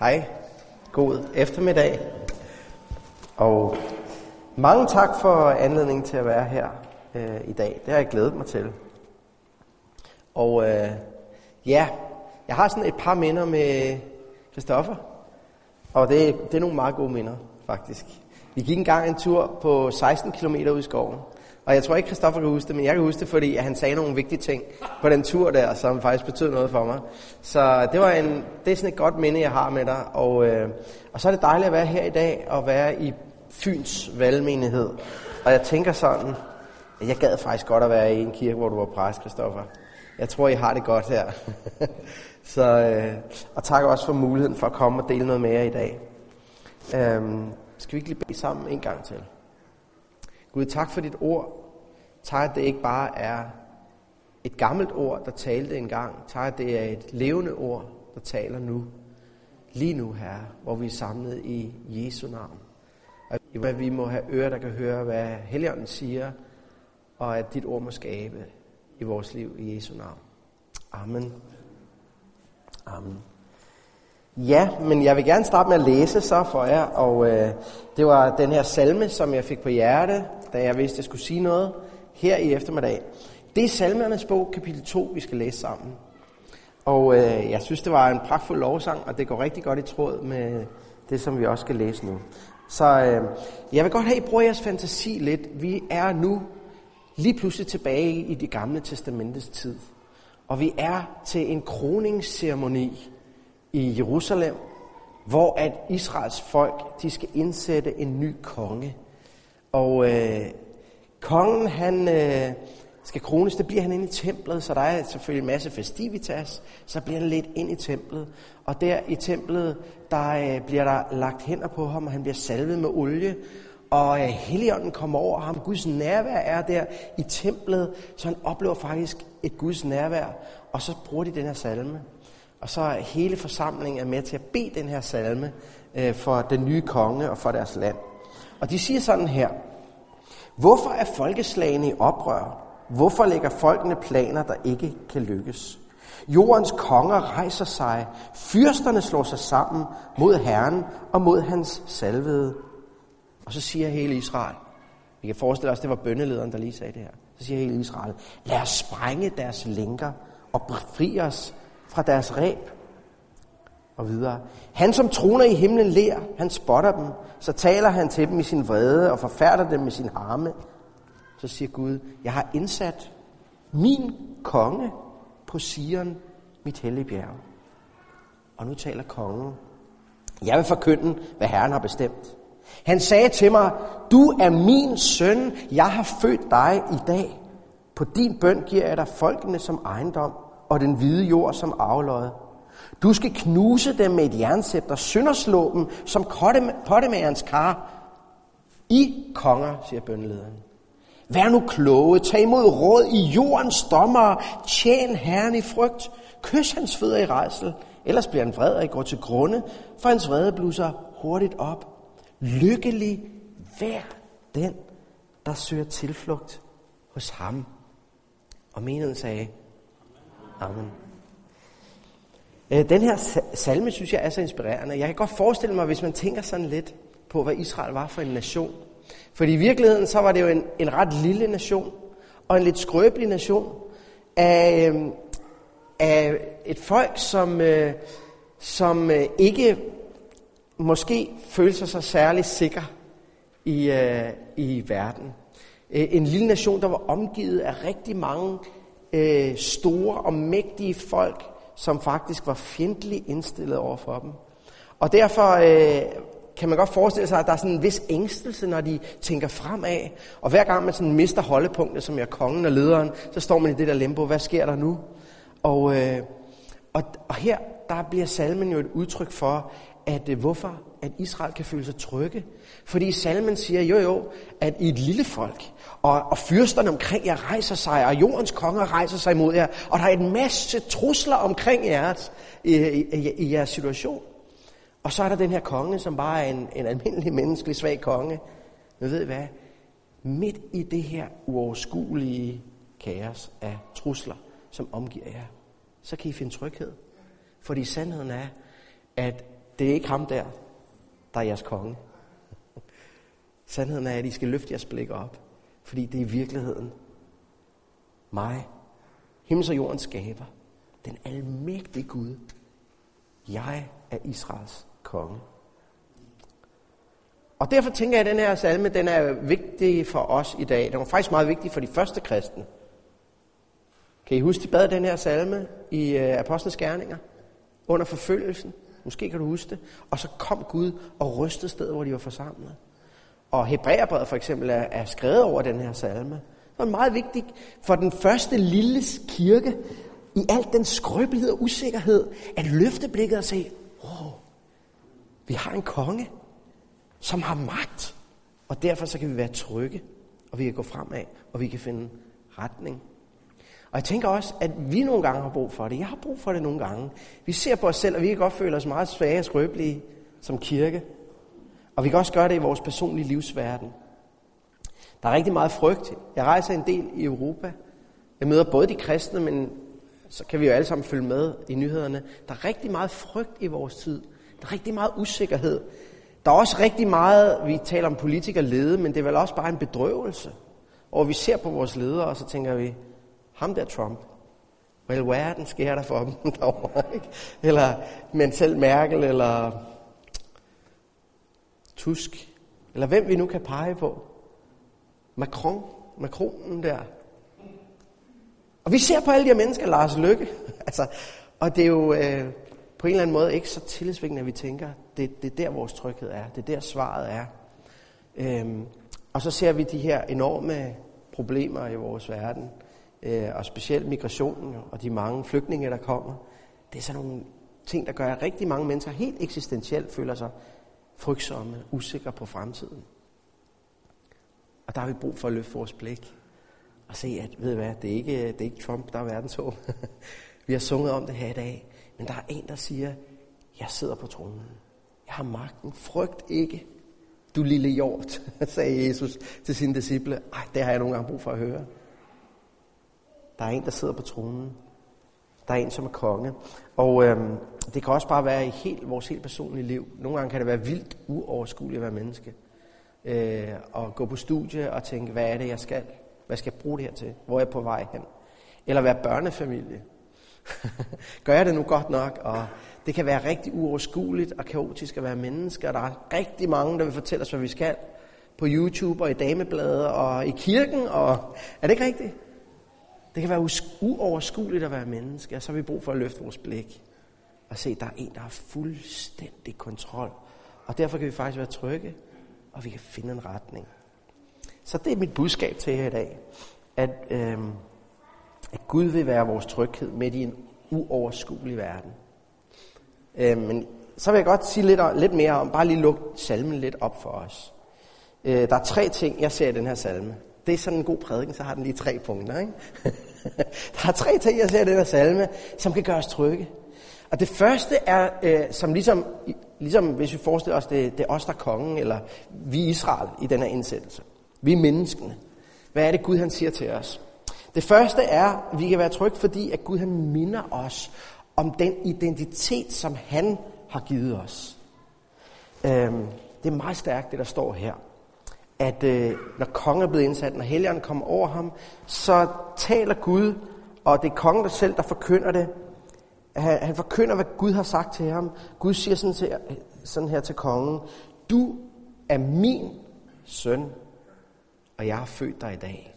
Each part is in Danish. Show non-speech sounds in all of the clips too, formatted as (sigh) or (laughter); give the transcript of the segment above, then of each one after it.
Hej, god eftermiddag, og mange tak for anledningen til at være her øh, i dag. Det har jeg glædet mig til. Og øh, ja, jeg har sådan et par minder med Christoffer, og det, det er nogle meget gode minder, faktisk. Vi gik engang en tur på 16 km ud i skoven, og jeg tror ikke, Kristoffer kan huske det, men jeg kan huske det, fordi han sagde nogle vigtige ting på den tur der, som faktisk betød noget for mig. Så det, var en, det er sådan et godt minde, jeg har med dig. Og, øh, og så er det dejligt at være her i dag og være i Fyns valgmenighed. Og jeg tænker sådan, at jeg gad faktisk godt at være i en kirke, hvor du var præst, Kristoffer. Jeg tror, I har det godt her. (laughs) så, øh, og tak også for muligheden for at komme og dele noget mere i dag. Øhm, skal vi ikke lige bede sammen en gang til? Gud, tak for dit ord. Tak, at det ikke bare er et gammelt ord, der talte engang. Tak, at det er et levende ord, der taler nu. Lige nu, Herre, hvor vi er samlet i Jesu navn. Og at vi må have ører, der kan høre, hvad Helligånden siger, og at dit ord må skabe i vores liv i Jesu navn. Amen. Amen. Ja, men jeg vil gerne starte med at læse så for jer, og øh, det var den her salme, som jeg fik på hjerte, da jeg vidste, at jeg skulle sige noget her i eftermiddag. Det er salmernes bog, kapitel 2, vi skal læse sammen. Og øh, jeg synes, det var en pragtfuld lovsang, og det går rigtig godt i tråd med det, som vi også skal læse nu. Så øh, jeg vil godt have, at I bruger jeres fantasi lidt. Vi er nu lige pludselig tilbage i det gamle testamentets tid. Og vi er til en kroningsceremoni i Jerusalem, hvor at Israels folk, de skal indsætte en ny konge. Og øh, kongen, han øh, skal krones, det bliver han ind i templet, så der er selvfølgelig en masse festivitas, så bliver han lidt ind i templet. Og der i templet, der øh, bliver der lagt hænder på ham, og han bliver salvet med olie. Og øh, Helligånden kommer over ham. Guds nærvær er der i templet, så han oplever faktisk et Guds nærvær. Og så bruger de den her salme. Og så er hele forsamlingen er med til at bede den her salme øh, for den nye konge og for deres land. Og de siger sådan her. Hvorfor er folkeslagene i oprør? Hvorfor lægger folkene planer, der ikke kan lykkes? Jordens konger rejser sig. Fyrsterne slår sig sammen mod Herren og mod hans salvede. Og så siger hele Israel, vi kan forestille os, det var bøndelederen, der lige sagde det her. Så siger hele Israel, lad os sprænge deres lænker og befri os fra deres ræb. Og videre. Han, som troner i himlen, ler, han spotter dem. Så taler han til dem i sin vrede og forfærder dem med sin arme. Så siger Gud, jeg har indsat min konge på Sion, mit hellige bjerg. Og nu taler kongen. Jeg vil forkynde, hvad Herren har bestemt. Han sagde til mig, du er min søn, jeg har født dig i dag. På din bøn giver jeg dig folkene som ejendom, og den hvide jord som afløjet. Du skal knuse dem med et jernsæbt og sønderslå dem som pottemagerens kar. I konger, siger bønlederen. Vær nu kloge, tag imod råd i jordens dommer, tjen Herren i frygt, kys hans fødder i rejsel, ellers bliver han vred og I går til grunde, for hans vrede blusser hurtigt op. Lykkelig vær den, der søger tilflugt hos ham. Og menigheden sagde, Amen. Øh, den her salme, synes jeg, er så inspirerende. Jeg kan godt forestille mig, hvis man tænker sådan lidt på, hvad Israel var for en nation. For i virkeligheden, så var det jo en, en ret lille nation, og en lidt skrøbelig nation, af, øhm, af et folk, som, øh, som øh, ikke måske følte sig særlig sikker i, i verden. En lille nation, der var omgivet af rigtig mange øh, store og mægtige folk, som faktisk var fjendtligt indstillet over for dem. Og derfor øh, kan man godt forestille sig, at der er sådan en vis ængstelse, når de tænker fremad. Og hver gang man sådan mister holdepunktet, som er kongen og lederen, så står man i det der limbo. Hvad sker der nu? Og, øh, og, og her der bliver salmen jo et udtryk for, at øh, hvorfor at Israel kan føle sig trygge. Fordi salmen siger jo jo, at i et lille folk, og, og fyrsterne omkring jer rejser sig, og jordens konger rejser sig imod jer, og der er en masse trusler omkring jeres, i, i, i jeres situation. Og så er der den her konge, som bare er en, en almindelig menneskelig svag konge. Men ved I hvad? Midt i det her uoverskuelige kaos af trusler, som omgiver jer, så kan I finde tryghed. Fordi sandheden er, at det er ikke ham der, der er jeres konge. Sandheden er, at I skal løfte jeres blik op, fordi det er i virkeligheden mig, himmels og jordens skaber, den almægtige Gud. Jeg er Israels konge. Og derfor tænker jeg, at den her salme, den er vigtig for os i dag. Den var faktisk meget vigtig for de første kristne. Kan I huske, de bad den her salme i øh, Apostlenes Gerninger under forfølgelsen? Måske kan du huske det. Og så kom Gud og rystede stedet, hvor de var forsamlet. Og Hebræerbrevet for eksempel er, er skrevet over den her salme. Det var meget vigtigt for den første lille kirke, i alt den skrøbelighed og usikkerhed, at løfte blikket og sige, wow, vi har en konge, som har magt. Og derfor så kan vi være trygge, og vi kan gå fremad, og vi kan finde retning. Og jeg tænker også, at vi nogle gange har brug for det. Jeg har brug for det nogle gange. Vi ser på os selv, og vi kan godt føle os meget svage og skrøbelige som kirke. Og vi kan også gøre det i vores personlige livsverden. Der er rigtig meget frygt. Jeg rejser en del i Europa. Jeg møder både de kristne, men så kan vi jo alle sammen følge med i nyhederne. Der er rigtig meget frygt i vores tid. Der er rigtig meget usikkerhed. Der er også rigtig meget, vi taler om politikerlede, men det er vel også bare en bedrøvelse. Og vi ser på vores ledere, og så tænker vi, ham der Trump, hvad well, verden sker der for dem (laughs) derovre, ikke? Eller men selv Merkel, eller Tusk, eller hvem vi nu kan pege på. Macron, Macronen der. Og vi ser på alle de her mennesker, Lars Lykke, (laughs) altså, og det er jo øh, på en eller anden måde ikke så tillidsvækkende, at vi tænker, det, det er der vores tryghed er, det er der svaret er. Øhm, og så ser vi de her enorme problemer i vores verden, øh, og specielt migrationen og de mange flygtninge, der kommer. Det er sådan nogle ting, der gør, at rigtig mange mennesker helt eksistentielt føler sig frygtsomme, usikre på fremtiden. Og der har vi brug for at løfte vores blik og se, at ved hvad, det er ikke, det er ikke Trump, der er verdenshåb. (laughs) vi har sunget om det her i dag, men der er en, der siger, jeg sidder på tronen. Jeg har magten. Frygt ikke, du lille hjort, (laughs) sagde Jesus til sine disciple. Ej, det har jeg nogle gange brug for at høre. Der er en, der sidder på tronen. Der er en, som er konge. Og øhm, det kan også bare være i helt, vores helt personlige liv. Nogle gange kan det være vildt uoverskueligt at være menneske. Øh, og gå på studie og tænke, hvad er det, jeg skal? Hvad skal jeg bruge det her til? Hvor er jeg på vej hen? Eller være børnefamilie. (laughs) Gør jeg det nu godt nok? Og det kan være rigtig uoverskueligt og kaotisk at være menneske. Og der er rigtig mange, der vil fortælle os, hvad vi skal. På YouTube og i damebladet og i kirken. Og er det ikke rigtigt? Det kan være uoverskueligt at være menneske, og så har vi brug for at løfte vores blik og se, at der er en, der har fuldstændig kontrol. Og derfor kan vi faktisk være trygge, og vi kan finde en retning. Så det er mit budskab til jer i dag, at, øh, at Gud vil være vores tryghed midt i en uoverskuelig verden. Øh, men så vil jeg godt sige lidt, lidt mere om, bare lige lukke salmen lidt op for os. Øh, der er tre ting, jeg ser i den her salme det er sådan en god prædiken, så har den lige tre punkter. Ikke? (laughs) der er tre ting, jeg ser i den her salme, som kan gøre os trygge. Og det første er, øh, som ligesom, ligesom hvis vi forestiller os, det, det er os, der er kongen, eller vi Israel i den her indsættelse. Vi er menneskene. Hvad er det, Gud han siger til os? Det første er, at vi kan være trygge, fordi at Gud han minder os om den identitet, som han har givet os. Øhm, det er meget stærkt, det der står her at øh, når kongen er blevet indsat, når helgeren kommer over ham, så taler Gud, og det er kongen der selv, der forkynder det. Han, han forkynder, hvad Gud har sagt til ham. Gud siger sådan, til, sådan her til kongen, du er min søn, og jeg har født dig i dag.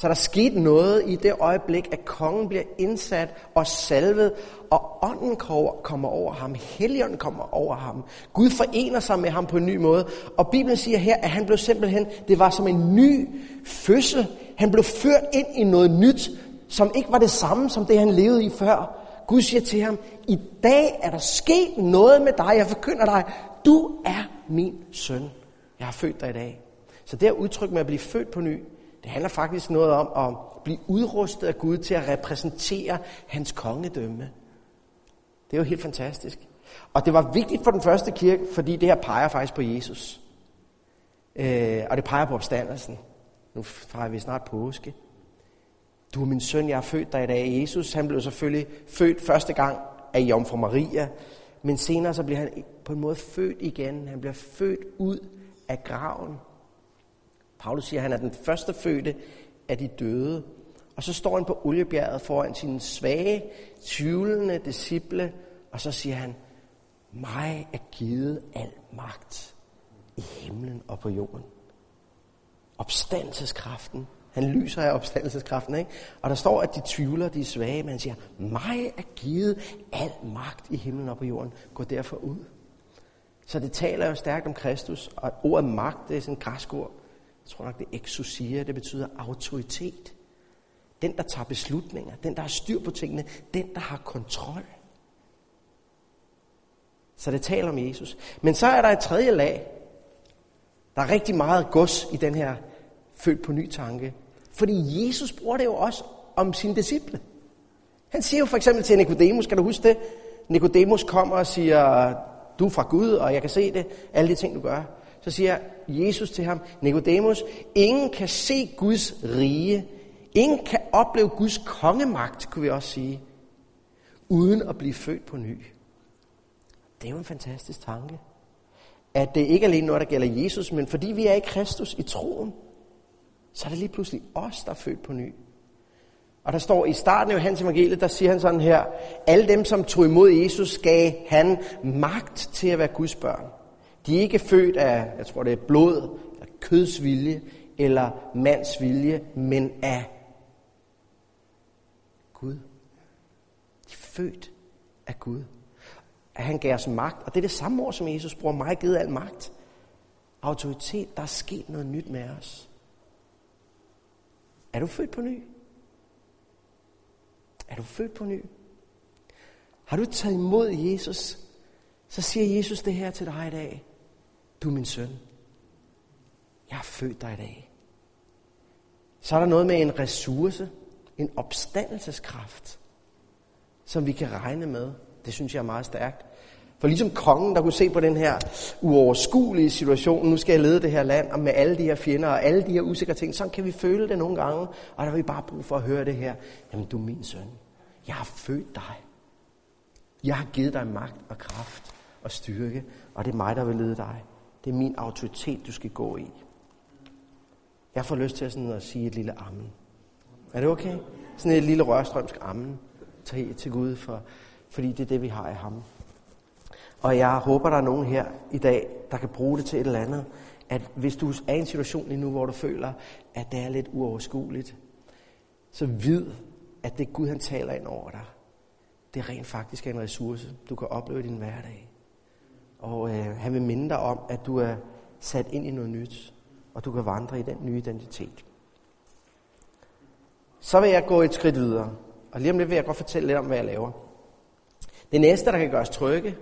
Så der skete noget i det øjeblik, at kongen bliver indsat og salvet, og ånden kommer over ham, helligånden kommer over ham. Gud forener sig med ham på en ny måde. Og Bibelen siger her, at han blev simpelthen, det var som en ny fødsel. Han blev ført ind i noget nyt, som ikke var det samme som det, han levede i før. Gud siger til ham, i dag er der sket noget med dig. Jeg forkynder dig, du er min søn. Jeg har født dig i dag. Så det her udtryk med at blive født på ny, det handler faktisk noget om at blive udrustet af Gud til at repræsentere hans kongedømme. Det er jo helt fantastisk. Og det var vigtigt for den første kirke, fordi det her peger faktisk på Jesus. Øh, og det peger på opstandelsen. Nu fejrer vi snart påske. Du er min søn, jeg har født dig i dag. Jesus, han blev selvfølgelig født første gang af Jomfru Maria. men senere så bliver han på en måde født igen. Han bliver født ud af graven. Paulus siger, at han er den første fødte af de døde. Og så står han på oliebjerget foran sine svage, tvivlende disciple, og så siger han, mig er givet al magt i himlen og på jorden. Opstandelseskraften. Han lyser af opstandelseskraften, ikke? Og der står, at de tvivler, de er svage, men han siger, mig er givet al magt i himlen og på jorden. Gå derfor ud. Så det taler jo stærkt om Kristus, og ordet magt, det er sådan en græsk ord. Jeg tror nok, det er exousia, det betyder autoritet. Den, der tager beslutninger, den, der har styr på tingene, den, der har kontrol. Så det taler om Jesus. Men så er der et tredje lag. Der er rigtig meget gods i den her født på ny tanke. Fordi Jesus bruger det jo også om sine disciple. Han siger jo for eksempel til Nikodemus, kan du huske det? Nikodemus kommer og siger, du er fra Gud, og jeg kan se det, alle de ting, du gør. Så siger Jesus til ham, Nikodemus, ingen kan se Guds rige, ingen kan opleve Guds kongemagt, kunne vi også sige, uden at blive født på ny. Det er jo en fantastisk tanke. At det ikke er alene noget, der gælder Jesus, men fordi vi er i Kristus i troen, så er det lige pludselig os, der er født på ny. Og der står i starten af Johannes evangeliet, der siger han sådan her, alle dem, som tog imod Jesus, gav han magt til at være Guds børn. De er ikke født af, jeg tror det er blod, af kødsvilje, eller mands vilje, men af Gud. De er født af Gud. At han gav os magt, og det er det samme ord, som Jesus bruger, mig givet al magt. Autoritet, der er sket noget nyt med os. Er du født på ny? Er du født på ny? Har du taget imod Jesus? Så siger Jesus det her til dig i dag. Du er min søn. Jeg har født dig i dag. Så er der noget med en ressource, en opstandelseskraft, som vi kan regne med. Det synes jeg er meget stærkt. For ligesom kongen, der kunne se på den her uoverskuelige situation, nu skal jeg lede det her land, og med alle de her fjender og alle de her usikre ting, så kan vi føle det nogle gange, og der har vi bare brug for at høre det her. Jamen, du er min søn. Jeg har født dig. Jeg har givet dig magt og kraft og styrke, og det er mig, der vil lede dig. Det er min autoritet, du skal gå i. Jeg får lyst til sådan at sige et lille amen. Er det okay? Sådan et lille rørstrømsk amen til, til Gud, for, fordi det er det, vi har i ham. Og jeg håber, der er nogen her i dag, der kan bruge det til et eller andet. At hvis du er i en situation lige nu, hvor du føler, at det er lidt uoverskueligt, så vid, at det Gud, han taler ind over dig, det rent faktisk er en ressource, du kan opleve i din hverdag. Og øh, han vil minde dig om, at du er sat ind i noget nyt, og du kan vandre i den nye identitet. Så vil jeg gå et skridt videre, og lige om lidt vil jeg godt fortælle lidt om, hvad jeg laver. Det næste, der kan gøre os trygge,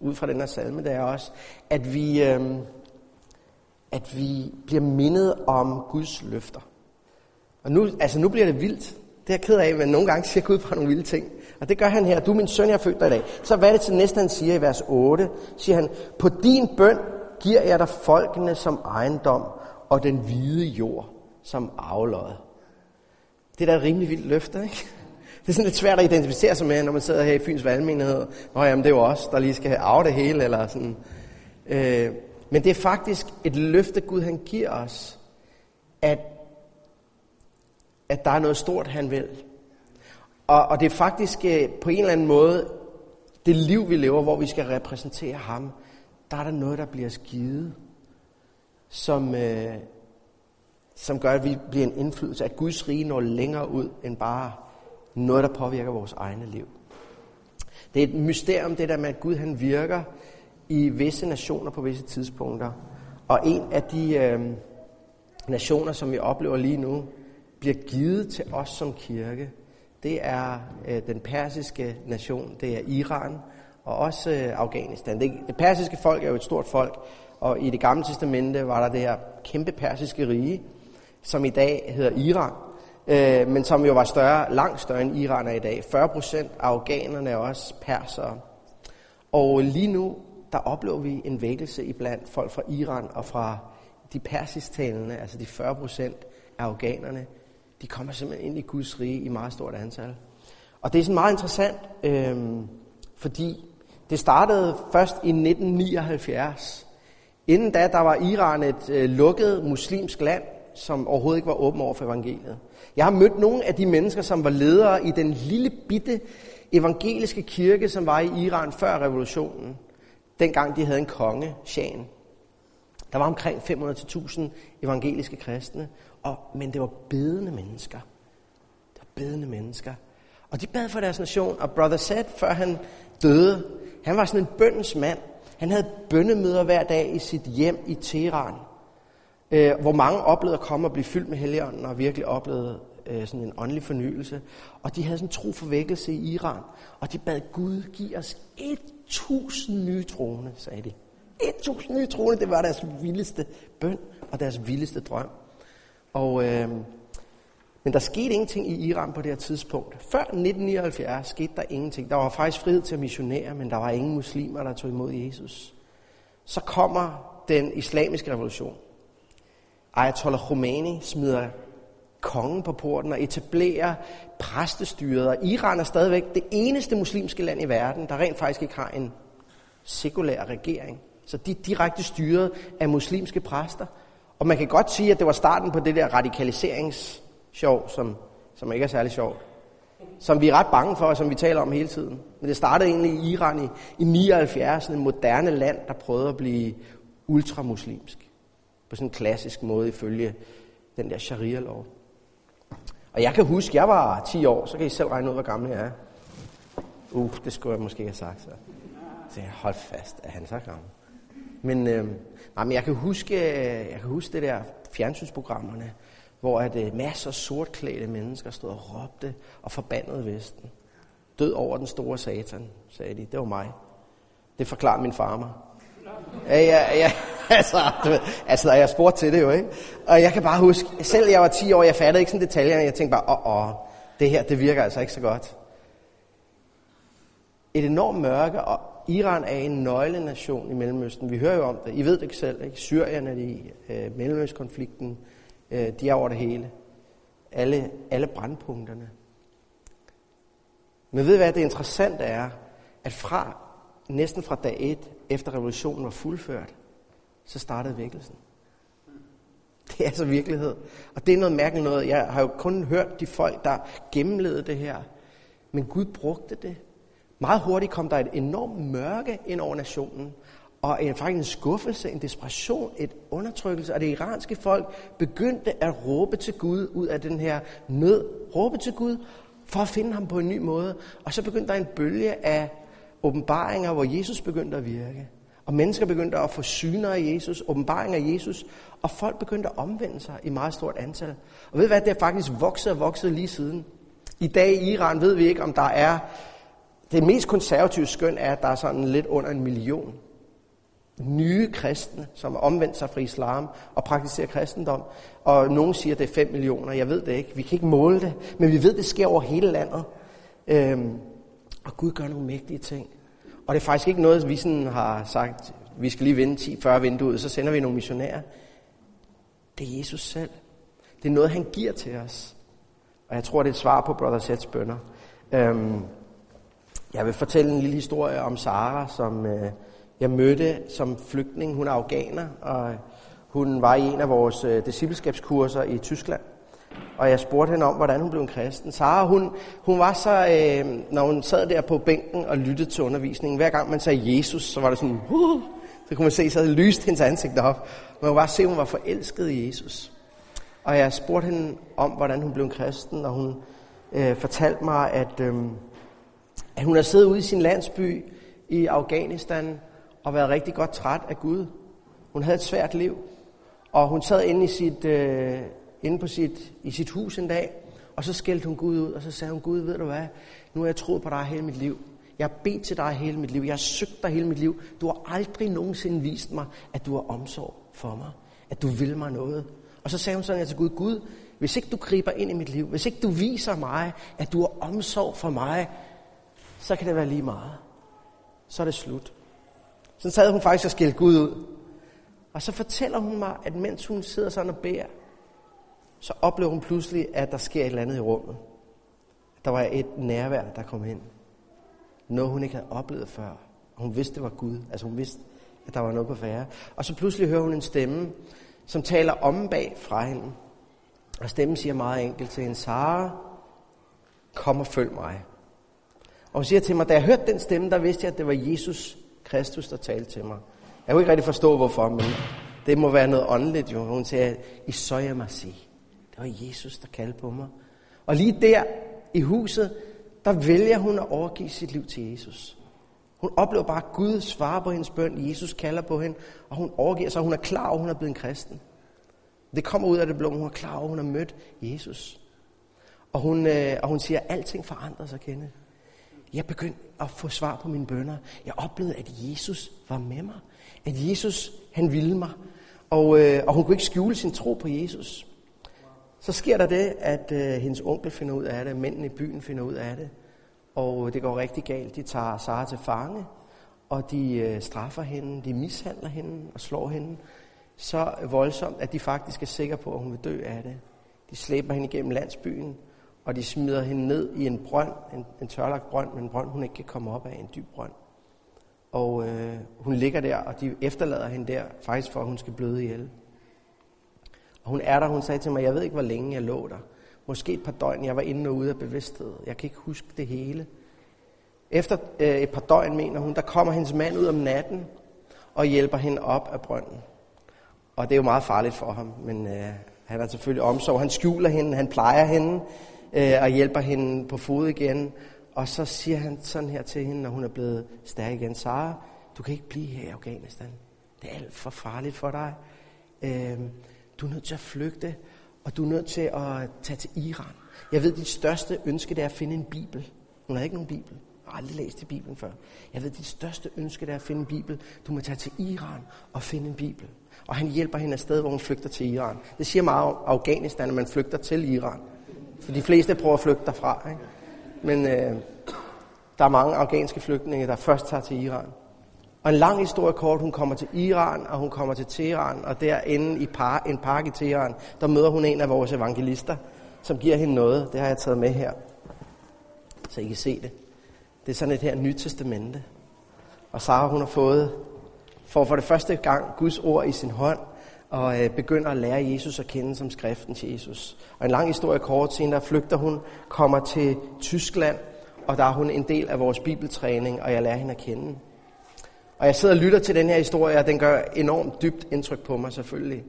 ud fra den her salme, det er også, at vi, øh, at vi bliver mindet om Guds løfter. Og nu, altså nu bliver det vildt. Det er jeg ked af, men nogle gange siger Gud bare nogle vilde ting. Og det gør han her. Du er min søn, jeg er født dig i dag. Så hvad er det til næste, han siger i vers 8? Siger han, på din bøn giver jeg dig folkene som ejendom, og den hvide jord som afløjet. Det er da et rimelig vildt løfte, ikke? Det er sådan lidt svært at identificere sig med, når man sidder her i Fyns Valgmenighed. Nå jamen, det er jo os, der lige skal have af det hele, eller sådan. Øh, men det er faktisk et løfte, Gud han giver os, at, at der er noget stort, han vil. Og, og det er faktisk øh, på en eller anden måde, det liv, vi lever, hvor vi skal repræsentere ham, der er der noget, der bliver skidet, som, øh, som gør, at vi bliver en indflydelse, at Guds rige når længere ud end bare noget, der påvirker vores egne liv. Det er et mysterium, det der med, at Gud han virker i visse nationer på visse tidspunkter. Og en af de øh, nationer, som vi oplever lige nu, bliver givet til os som kirke. Det er øh, den persiske nation, det er Iran og også øh, Afghanistan. Det, det persiske folk er jo et stort folk, og i det gamle testamente var der det her kæmpe persiske rige, som i dag hedder Iran øh, men som jo var større, langt større end Iran er i dag. 40 procent af afghanerne er også persere. Og lige nu, der oplever vi en vækkelse i blandt folk fra Iran og fra de persisktalende, altså de 40 procent af afghanerne, de kommer simpelthen ind i Guds rige i meget stort antal. Og det er sådan meget interessant, øh, fordi Det startede først i 1979. Inden da, der var Iran et øh, lukket muslimsk land, som overhovedet ikke var åben over for evangeliet. Jeg har mødt nogle af de mennesker, som var ledere i den lille bitte evangeliske kirke, som var i Iran før revolutionen. Dengang de havde en konge, Shahen. Der var omkring 500-1000 evangeliske kristne, og, men det var bedende mennesker. Det var bedende mennesker. Og de bad for deres nation, og Brother Seth, før han døde, han var sådan en bøndens mand. Han havde bønnemøder hver dag i sit hjem i Teheran, øh, hvor mange oplevede at komme og blive fyldt med helligånden og virkelig oplevede øh, sådan en åndelig fornyelse. Og de havde sådan en tro forvækkelse i Iran. Og de bad Gud give os 1000 nye troende, sagde de. 1000 nye troende, det var deres vildeste bøn og deres vildeste drøm. Og, øh, men der skete ingenting i Iran på det her tidspunkt. Før 1979 skete der ingenting. Der var faktisk frihed til at missionere, men der var ingen muslimer, der tog imod Jesus. Så kommer den islamiske revolution. Ayatollah Khomeini smider kongen på porten og etablerer præstestyret. Og Iran er stadigvæk det eneste muslimske land i verden, der rent faktisk ikke har en sekulær regering. Så de er direkte styret af muslimske præster. Og man kan godt sige, at det var starten på det der radikaliseringssjov, som, som ikke er særlig sjovt. Som vi er ret bange for, og som vi taler om hele tiden. Men det startede egentlig i Iran i, i 79, sådan et moderne land, der prøvede at blive ultramuslimsk. På sådan en klassisk måde ifølge den der sharia-lov. Og jeg kan huske, jeg var 10 år, så kan I selv regne ud, hvor gammel jeg er. Uh, det skulle jeg måske have sagt. Så, så jeg hold fast, at han så gammel. Men, øh, Jamen, men jeg, kan huske, øh, jeg kan huske det der fjernsynsprogrammerne, hvor at, øh, masser af sortklædte mennesker stod og råbte og forbandede Vesten. Død over den store satan, sagde de. Det var mig. Det forklarer min far mig. Ja, ja, ja. (laughs) Altså, du ved, altså, jeg spurgte til det jo, ikke? Og jeg kan bare huske, selv jeg var 10 år, jeg fattede ikke sådan detaljerne. Jeg tænkte bare, åh, åh, det her, det virker altså ikke så godt. Et enormt mørke, og Iran er en nøglenation i Mellemøsten. Vi hører jo om det. I ved det ikke selv, ikke? Syrien er det i, øh, Mellemøstkonflikten, øh, de er over det hele. Alle, alle brandpunkterne. Men ved hvad det interessante er? At fra, næsten fra dag 1, efter revolutionen var fuldført, så startede vækkelsen. Det er altså virkelighed. Og det er noget mærkeligt noget. Jeg har jo kun hørt de folk, der gennemlevede det her. Men Gud brugte det. Meget hurtigt kom der et enormt mørke ind over nationen. Og en, faktisk en skuffelse, en desperation, et undertrykkelse. Og det iranske folk begyndte at råbe til Gud ud af den her nød. Råbe til Gud for at finde ham på en ny måde. Og så begyndte der en bølge af åbenbaringer, hvor Jesus begyndte at virke. Og mennesker begyndte at få syner af Jesus, åbenbaringer af Jesus, og folk begyndte at omvende sig i meget stort antal. Og ved du hvad, det er faktisk vokset og vokset lige siden. I dag i Iran ved vi ikke, om der er... Det mest konservative skøn er, at der er sådan lidt under en million nye kristne, som har omvendt sig fra islam og praktiserer kristendom. Og nogen siger, at det er 5 millioner. Jeg ved det ikke. Vi kan ikke måle det. Men vi ved, at det sker over hele landet. Øhm, og Gud gør nogle mægtige ting. Og det er faktisk ikke noget, vi sådan har sagt, vi skal lige vinde 10-40 vinduet, så sender vi nogle missionærer. Det er Jesus selv. Det er noget, han giver til os. Og jeg tror, det er et svar på Brother Sets bønder. Øhm, jeg vil fortælle en lille historie om Sara, som øh, jeg mødte som flygtning. Hun er afghaner, og hun var i en af vores øh, discipleskabskurser i Tyskland og jeg spurgte hende om, hvordan hun blev en kristen. Sara, hun, hun var så, øh, når hun sad der på bænken og lyttede til undervisningen, hver gang man sagde Jesus, så var det sådan, uh, så kunne man se, så lyste hendes ansigt op. Man kunne bare se, at hun var forelsket i Jesus. Og jeg spurgte hende om, hvordan hun blev en kristen, og hun øh, fortalte mig, at, øh, at hun har siddet ude i sin landsby i Afghanistan og været rigtig godt træt af Gud. Hun havde et svært liv, og hun sad inde i sit, øh, inde på sit, i sit hus en dag, og så skældte hun Gud ud, og så sagde hun, Gud, ved du hvad, nu har jeg troet på dig hele mit liv. Jeg har bedt til dig hele mit liv. Jeg har søgt dig hele mit liv. Du har aldrig nogensinde vist mig, at du har omsorg for mig. At du vil mig noget. Og så sagde hun sådan til Gud, Gud, hvis ikke du griber ind i mit liv, hvis ikke du viser mig, at du har omsorg for mig, så kan det være lige meget. Så er det slut. Så sad hun faktisk og skældte Gud ud. Og så fortæller hun mig, at mens hun sidder sådan og beder, så oplever hun pludselig, at der sker et eller andet i rummet. Der var et nærvær, der kom ind. Noget, hun ikke havde oplevet før. Og hun vidste, det var Gud. Altså hun vidste, at der var noget på færre. Og så pludselig hører hun en stemme, som taler om bag fra hende. Og stemmen siger meget enkelt til hende, Sara, kom og følg mig. Og hun siger til mig, da jeg hørte den stemme, der vidste jeg, at det var Jesus Kristus, der talte til mig. Jeg kunne ikke rigtig forstå, hvorfor, men det må være noget åndeligt jo. Hun siger, I så jeg mig sige. Det var Jesus, der kaldte på mig. Og lige der i huset, der vælger hun at overgive sit liv til Jesus. Hun oplever bare, at Gud svarer på hendes bøn. Jesus kalder på hende, og hun overgiver sig. Hun er klar over, at hun er blevet en kristen. Det kommer ud af det blå, hun er klar over, at hun har mødt Jesus. Og hun, øh, og hun siger, at alting forandrer sig, kende. Jeg begyndte at få svar på mine bønder. Jeg oplevede, at Jesus var med mig. At Jesus, han ville mig. Og, øh, og hun kunne ikke skjule sin tro på Jesus. Så sker der det, at øh, hendes onkel finder ud af det, mændene i byen finder ud af det, og øh, det går rigtig galt. De tager Sara til fange, og de øh, straffer hende, de mishandler hende og slår hende så voldsomt, at de faktisk er sikre på, at hun vil dø af det. De slæber hende igennem landsbyen, og de smider hende ned i en brønd, en, en tørlagt brønd, men en brønd, hun ikke kan komme op af, en dyb brønd. Og øh, hun ligger der, og de efterlader hende der, faktisk for, at hun skal bløde ihjel. Og hun er der, hun sagde til mig, jeg ved ikke, hvor længe jeg lå der. Måske et par døgn, jeg var inde og ude af bevidsthed. Jeg kan ikke huske det hele. Efter øh, et par døgn, mener hun, der kommer hendes mand ud om natten og hjælper hende op af brønden. Og det er jo meget farligt for ham, men øh, han har selvfølgelig omsorg. Han skjuler hende, han plejer hende øh, og hjælper hende på fod igen. Og så siger han sådan her til hende, når hun er blevet stærk igen. Sara, du kan ikke blive her i Afghanistan. Det er alt for farligt for dig. Øh, du er nødt til at flygte, og du er nødt til at tage til Iran. Jeg ved, dit største ønske det er at finde en bibel. Hun har ikke nogen bibel. Jeg har aldrig læst i Bibelen før. Jeg ved, dit største ønske det er at finde en bibel. Du må tage til Iran og finde en bibel. Og han hjælper hende afsted, hvor hun flygter til Iran. Det siger meget om Afghanistan, at man flygter til Iran. For de fleste prøver at flygte derfra. Ikke? Men øh, der er mange afghanske flygtninge, der først tager til Iran. Og en lang historie kort, hun kommer til Iran, og hun kommer til Teheran, og derinde i par, en park i Teheran, der møder hun en af vores evangelister, som giver hende noget. Det har jeg taget med her, så I kan se det. Det er sådan et her nyt testamente. Og Sara, hun har fået, for for det første gang, Guds ord i sin hånd, og øh, begynder at lære Jesus at kende som skriften til Jesus. Og en lang historie kort senere flygter hun, kommer til Tyskland, og der er hun en del af vores bibeltræning, og jeg lærer hende at kende. Og jeg sidder og lytter til den her historie, og den gør enormt dybt indtryk på mig selvfølgelig.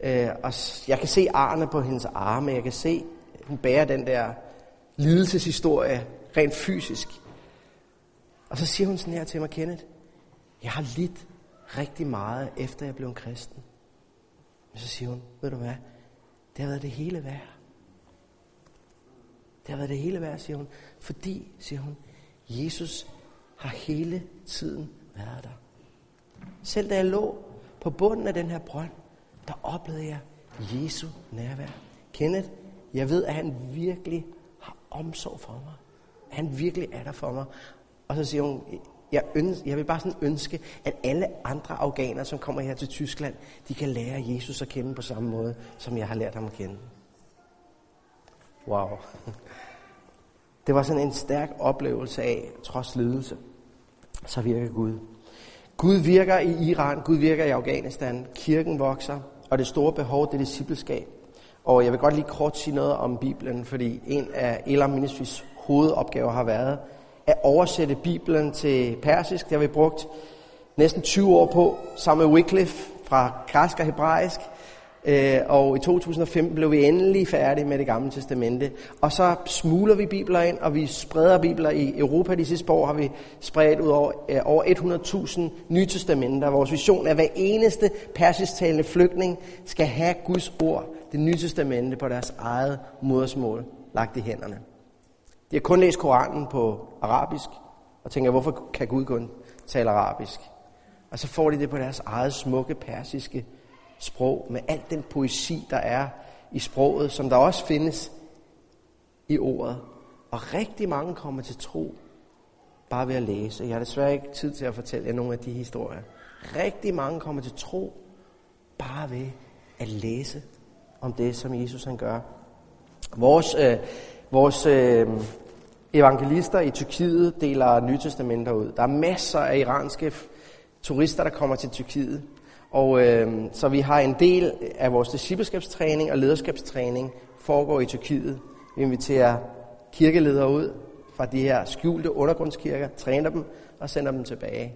Øh, og jeg kan se arne på hendes arme, jeg kan se, at hun bærer den der lidelseshistorie rent fysisk. Og så siger hun sådan her til mig, Kenneth, jeg har lidt rigtig meget, efter jeg blev en kristen. Men så siger hun, ved du hvad, det har været det hele værd. Det har været det hele værd, siger hun. Fordi, siger hun, Jesus har hele tiden været der. Selv da jeg lå på bunden af den her brønd, der oplevede jeg Jesu nærvær. Kenneth, jeg ved, at han virkelig har omsorg for mig. Han virkelig er der for mig. Og så siger hun, jeg, ønsker, jeg vil bare sådan ønske, at alle andre afghanere, som kommer her til Tyskland, de kan lære Jesus at kende på samme måde, som jeg har lært ham at kende. Wow. (laughs) Det var sådan en stærk oplevelse af, trods lidelse, så virker Gud. Gud virker i Iran, Gud virker i Afghanistan, kirken vokser, og det store behov, det er discipleskab. Og jeg vil godt lige kort sige noget om Bibelen, fordi en af Elam Ministries hovedopgaver har været at oversætte Bibelen til persisk. Det har vi brugt næsten 20 år på, sammen med Wycliffe fra græsk og hebraisk. Øh, og i 2015 blev vi endelig færdige med det gamle testamente. Og så smuler vi bibler ind, og vi spreder bibler i Europa. De sidste år har vi spredt ud over, øh, over 100.000 nye testamenter. Vores vision er, at hver eneste persisktalende flygtning skal have Guds ord, det nye testamente, på deres eget modersmål lagt i hænderne. De har kun læst Koranen på arabisk, og tænker, hvorfor kan Gud kun tale arabisk? Og så får de det på deres eget smukke persiske sprog, med al den poesi, der er i sproget, som der også findes i ordet. Og rigtig mange kommer til tro bare ved at læse. Jeg har desværre ikke tid til at fortælle jer nogle af de historier. Rigtig mange kommer til tro bare ved at læse om det, som Jesus han gør. Vores, øh, vores øh, evangelister i Tyrkiet deler Nytestamenter ud. Der er masser af iranske turister, der kommer til Tyrkiet. Og øh, så vi har en del af vores discipleskabstræning og lederskabstræning foregår i Tyrkiet. Vi inviterer kirkeledere ud fra de her skjulte undergrundskirker, træner dem og sender dem tilbage.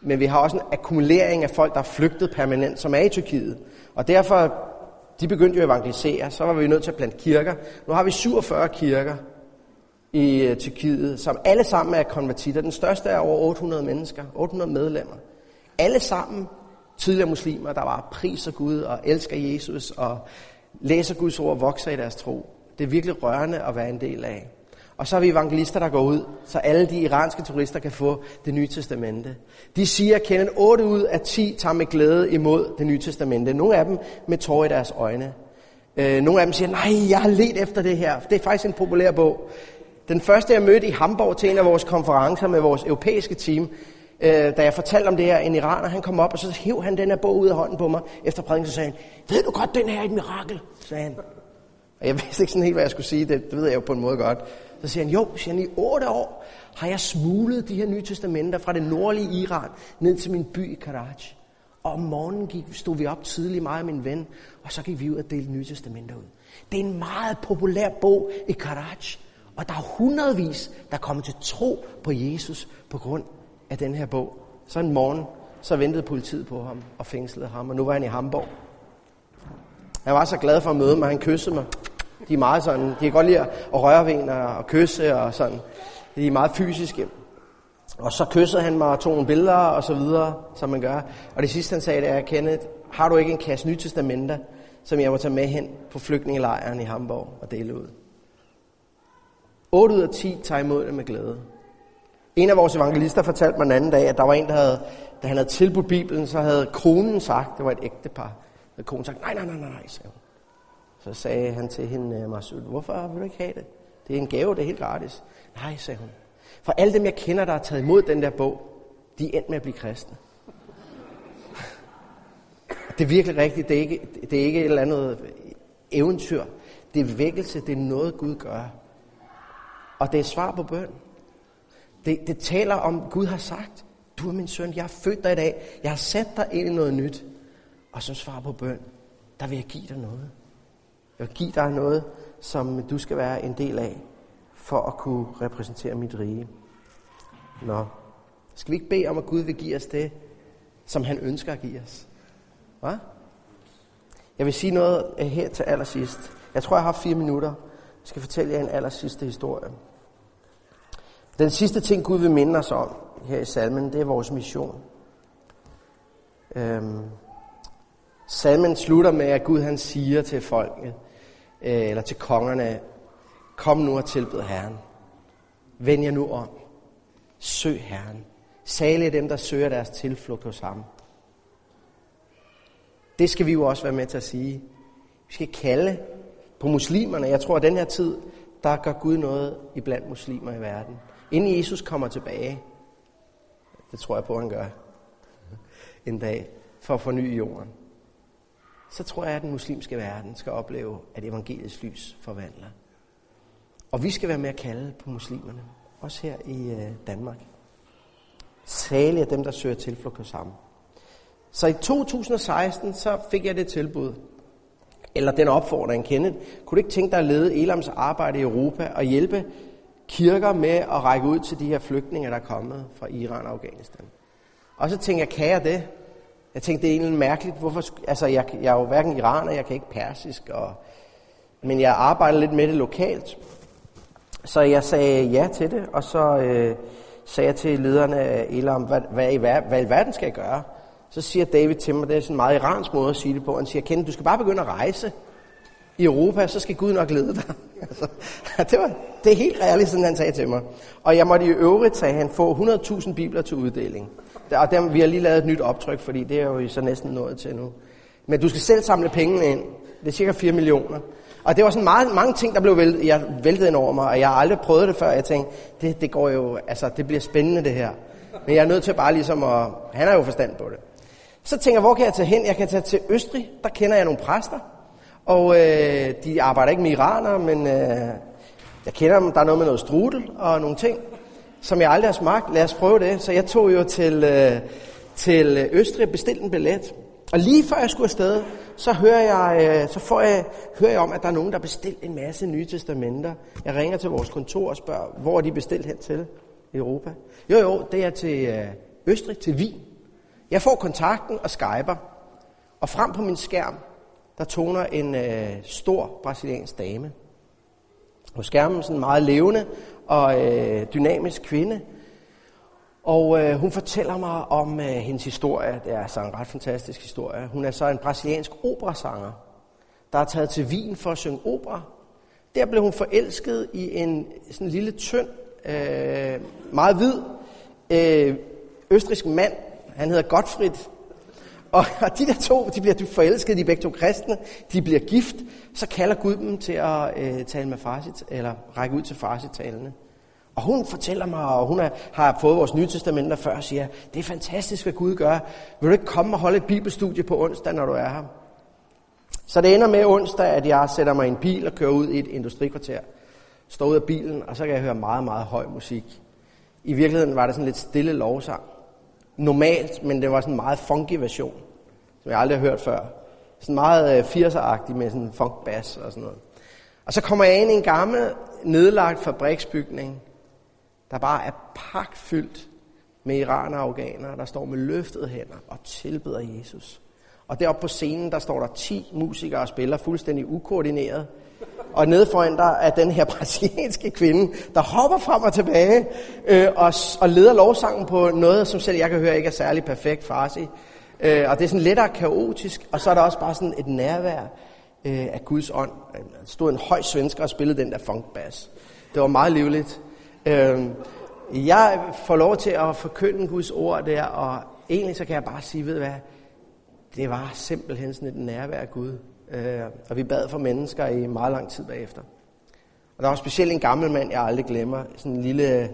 Men vi har også en akkumulering af folk, der er flygtet permanent, som er i Tyrkiet. Og derfor, de begyndte jo at evangelisere, så var vi nødt til at plante kirker. Nu har vi 47 kirker i øh, Tyrkiet, som alle sammen er konvertitter. Den største er over 800 mennesker, 800 medlemmer. Alle sammen tidligere muslimer, der var priser Gud og elsker Jesus og læser Guds ord og vokser i deres tro. Det er virkelig rørende at være en del af. Og så har vi evangelister, der går ud, så alle de iranske turister kan få det nye testamente. De siger, at 8 ud af 10 tager med glæde imod det nye testamente. Nogle af dem med tårer i deres øjne. Øh, nogle af dem siger, nej, jeg har let efter det her. Det er faktisk en populær bog. Den første, jeg mødte i Hamburg til en af vores konferencer med vores europæiske team, øh, da jeg fortalte om det her, en iraner, han kom op, og så hæv han den her bog ud af hånden på mig efter prædiken, så sagde han, ved du godt, den her er et mirakel, sagde han. Og jeg (laughs) vidste ikke sådan helt, hvad jeg skulle sige, det, det ved jeg jo på en måde godt. Så siger han, jo, siger han, i otte år har jeg smuglet de her nye testamenter fra det nordlige Iran ned til min by i Karaj. Og om morgenen gik, stod vi op tidligt, mig og min ven, og så gik vi ud og delte nye testamenter ud. Det er en meget populær bog i Karaj, og der er hundredvis, der kommer til tro på Jesus på grund af den her bog. Så en morgen, så ventede politiet på ham og fængslede ham, og nu var han i Hamburg. Jeg var så glad for at møde mig, han kyssede mig. De er meget sådan, de kan godt lide at røre ved en og kysse og sådan. De er meget fysiske. Og så kyssede han mig og tog nogle billeder og så videre, som man gør. Og det sidste han sagde, det er, Kenneth, har du ikke en kasse nye testamenter, som jeg må tage med hen på flygtningelejren i Hamburg og dele ud? 8 ud af 10 tager imod det med glæde. En af vores evangelister fortalte mig en anden dag, at der var en, der havde, da han havde tilbudt Bibelen, så havde konen sagt, det var et ægtepar, havde konen sagt, nej, nej, nej, nej, sagde hun. Så sagde han til hende, øh, Masud, hvorfor vil du ikke have det? Det er en gave, det er helt gratis. Nej, sagde hun. For alle dem, jeg kender, der har taget imod den der bog, de er endt med at blive kristne. Det er virkelig rigtigt. Det er ikke, det er ikke et eller andet eventyr. Det er vækkelse. Det er noget, Gud gør. Og det er svar på bøn. Det, det taler om, Gud har sagt, du er min søn, jeg har født dig i dag. Jeg har sat dig ind i noget nyt. Og som svar på bøn, der vil jeg give dig noget. Jeg vil give dig noget, som du skal være en del af, for at kunne repræsentere mit rige. Nå, skal vi ikke bede om, at Gud vil give os det, som han ønsker at give os? Hvad? Jeg vil sige noget eh, her til allersidst. Jeg tror, jeg har fire minutter. Jeg skal fortælle jer en allersidste historie. Den sidste ting, Gud vil minde os om her i salmen, det er vores mission. Øhm, salmen slutter med, at Gud han siger til folket, Øh, eller til kongerne, kom nu og tilbed Herren. Vend jer nu om. Søg Herren. Salige dem, der søger deres tilflugt hos ham. Det skal vi jo også være med til at sige. Vi skal kalde på muslimerne. Jeg tror, at den her tid, der gør Gud noget iblandt muslimer i verden. Inden Jesus kommer tilbage, det tror jeg på, at han gør en dag, for at forny jorden, så tror jeg, at den muslimske verden skal opleve, at evangeliets lys forvandler. Og vi skal være med at kalde på muslimerne, også her i øh, Danmark. Særligt af dem, der søger tilflugt hos ham. Så i 2016, så fik jeg det tilbud, eller den opfordring, Kenneth, kunne du ikke tænke dig at lede Elams arbejde i Europa og hjælpe kirker med at række ud til de her flygtninge, der er kommet fra Iran og Afghanistan. Og så tænkte jeg, kan jeg det? Jeg tænkte, det er egentlig mærkeligt. Hvorfor, altså, jeg, jeg er jo hverken iraner, jeg kan ikke persisk, og, men jeg arbejder lidt med det lokalt. Så jeg sagde ja til det, og så øh, sagde jeg til lederne af Elam, hvad, hvad, i, hvad, hvad i verden skal jeg gøre? Så siger David til mig, det er sådan en meget iransk måde at sige det på, han siger, Ken, du skal bare begynde at rejse i Europa, så skal Gud nok lede dig. (laughs) altså, (laughs) det, var, det er helt realistisk, sådan han sagde til mig. Og jeg måtte i øvrigt, sagde han, få 100.000 bibler til uddeling. Og dem, vi har lige lavet et nyt optryk, fordi det er jo så næsten nået til nu. Men du skal selv samle pengene ind. Det er cirka 4 millioner. Og det var sådan meget, mange ting, der blev væltet, jeg væltede ind over mig, og jeg har aldrig prøvet det før. Jeg tænkte, det, det går jo, altså det bliver spændende det her. Men jeg er nødt til bare ligesom at, han har jo forstand på det. Så tænker jeg, hvor kan jeg tage hen? Jeg kan tage til Østrig, der kender jeg nogle præster. Og øh, de arbejder ikke med iranere, men øh, Jeg kender dem, der er noget med noget strudel og nogle ting, som jeg aldrig har smagt. Lad os prøve det. Så jeg tog jo til, øh, til Østrig og bestilte en billet. Og lige før jeg skulle afsted, så hører jeg, øh, så får jeg, hører jeg om, at der er nogen, der har bestilt en masse nye testamenter. Jeg ringer til vores kontor og spørger, hvor er de bestilt hen til i Europa? Jo, jo, det er til øh, Østrig, til Wien. Jeg får kontakten og skyber. og frem på min skærm, der toner en øh, stor brasiliansk dame. På skærmen sådan en meget levende og øh, dynamisk kvinde, og øh, hun fortæller mig om øh, hendes historie. Det er altså en ret fantastisk historie. Hun er så en brasiliansk operasanger, der er taget til Wien for at synge opera. Der blev hun forelsket i en sådan lille tynd, øh, meget hvid øh, østrisk mand. Han hedder Gottfried. Og, og de der to, de bliver forelskede, de er begge to kristne, de bliver gift, så kalder Gud dem til at øh, tale med farsit, eller række ud til farsitalene. Og hun fortæller mig, og hun er, har fået vores nye testamenter før, og siger, det er fantastisk, hvad Gud gør. Vil du ikke komme og holde et bibelstudie på onsdag, når du er her? Så det ender med onsdag, at jeg sætter mig i en bil og kører ud i et industrikvarter. Står ud af bilen, og så kan jeg høre meget, meget høj musik. I virkeligheden var det sådan lidt stille lovsang. Normalt, men det var sådan en meget funky version, som jeg aldrig har hørt før. Sådan meget øh, 80'er-agtig med sådan en funk bass og sådan noget. Og så kommer jeg ind i en gammel, nedlagt fabriksbygning, der bare er pakfyldt med iranere og afghanere, der står med løftede hænder og tilbeder Jesus. Og deroppe på scenen, der står der 10 musikere og spiller fuldstændig ukoordineret. Og nede foran der er den her (laughs) brasilianske kvinde, der hopper frem og tilbage øh, og, og leder lovsangen på noget, som selv jeg kan høre ikke er særlig perfekt farsi. Øh, og det er sådan lettere kaotisk, og så er der også bare sådan et nærvær øh, af Guds ånd. Der stod en høj svensker og spillede den der funkbass. Det var meget livligt. Øh, jeg får lov til at forkynde Guds ord der, og egentlig så kan jeg bare sige, ved hvad, det var simpelthen sådan et nærvær af Gud. Øh, og vi bad for mennesker i meget lang tid bagefter. Og der var specielt en gammel mand, jeg aldrig glemmer. Sådan en lille,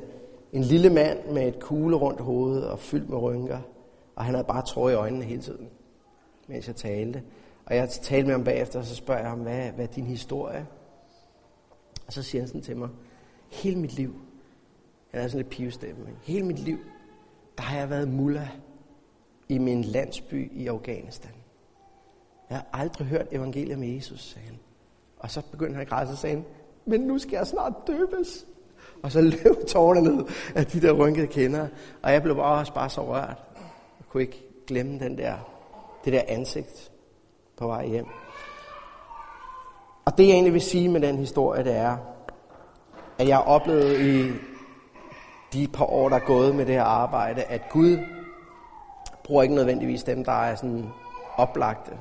en lille mand med et kugle rundt hovedet og fyldt med rynker. Og han havde bare tårer i øjnene hele tiden, mens jeg talte. Og jeg talte med ham bagefter, og så spørger jeg ham, hvad, hvad er din historie? Og så siger han sådan til mig, hele mit liv, han er sådan lidt pivestemme. Hele mit liv, der har jeg været mullah i min landsby i Afghanistan. Jeg har aldrig hørt evangeliet med Jesus, sagde han. Og så begyndte han at græde, og sagde han, men nu skal jeg snart døbes. Og så løb tårerne ned af de der rynkede kender. Og jeg blev bare også bare så rørt. Kunne ikke glemme den der, det der ansigt på vej hjem. Og det jeg egentlig vil sige med den historie, det er, at jeg oplevede i de par år, der er gået med det her arbejde, at Gud bruger ikke nødvendigvis dem, der er sådan oplagte.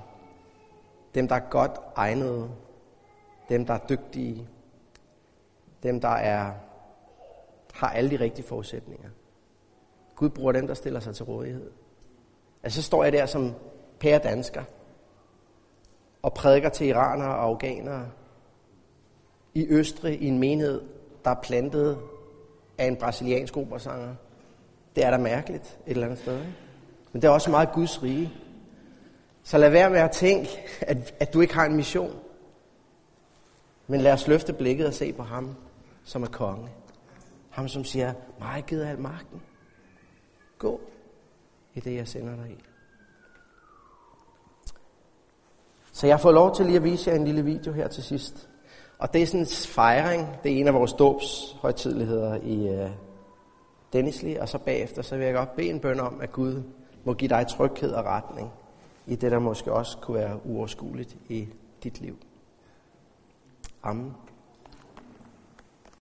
Dem, der er godt egnede. Dem, der er dygtige. Dem, der er, har alle de rigtige forudsætninger. Gud bruger dem, der stiller sig til rådighed. Altså så står jeg der som pære dansker og prædiker til iranere og afghanere i Østrig i en menighed, der er plantet af en brasiliansk operasanger. Det er da mærkeligt et eller andet sted. Ikke? Men det er også meget Guds rige. Så lad være med at tænke, at, at du ikke har en mission. Men lad os løfte blikket og se på ham, som er konge. Ham, som siger, mig gider al magten. Gå i det, jeg sender dig i. Så jeg får lov til lige at vise jer en lille video her til sidst. Og det er sådan en fejring. Det er en af vores dåbshøjtidligheder i øh, uh, Dennisli. Og så bagefter, så vil jeg godt bede en bøn om, at Gud må give dig tryghed og retning i det, der måske også kunne være uoverskueligt i dit liv. Amen.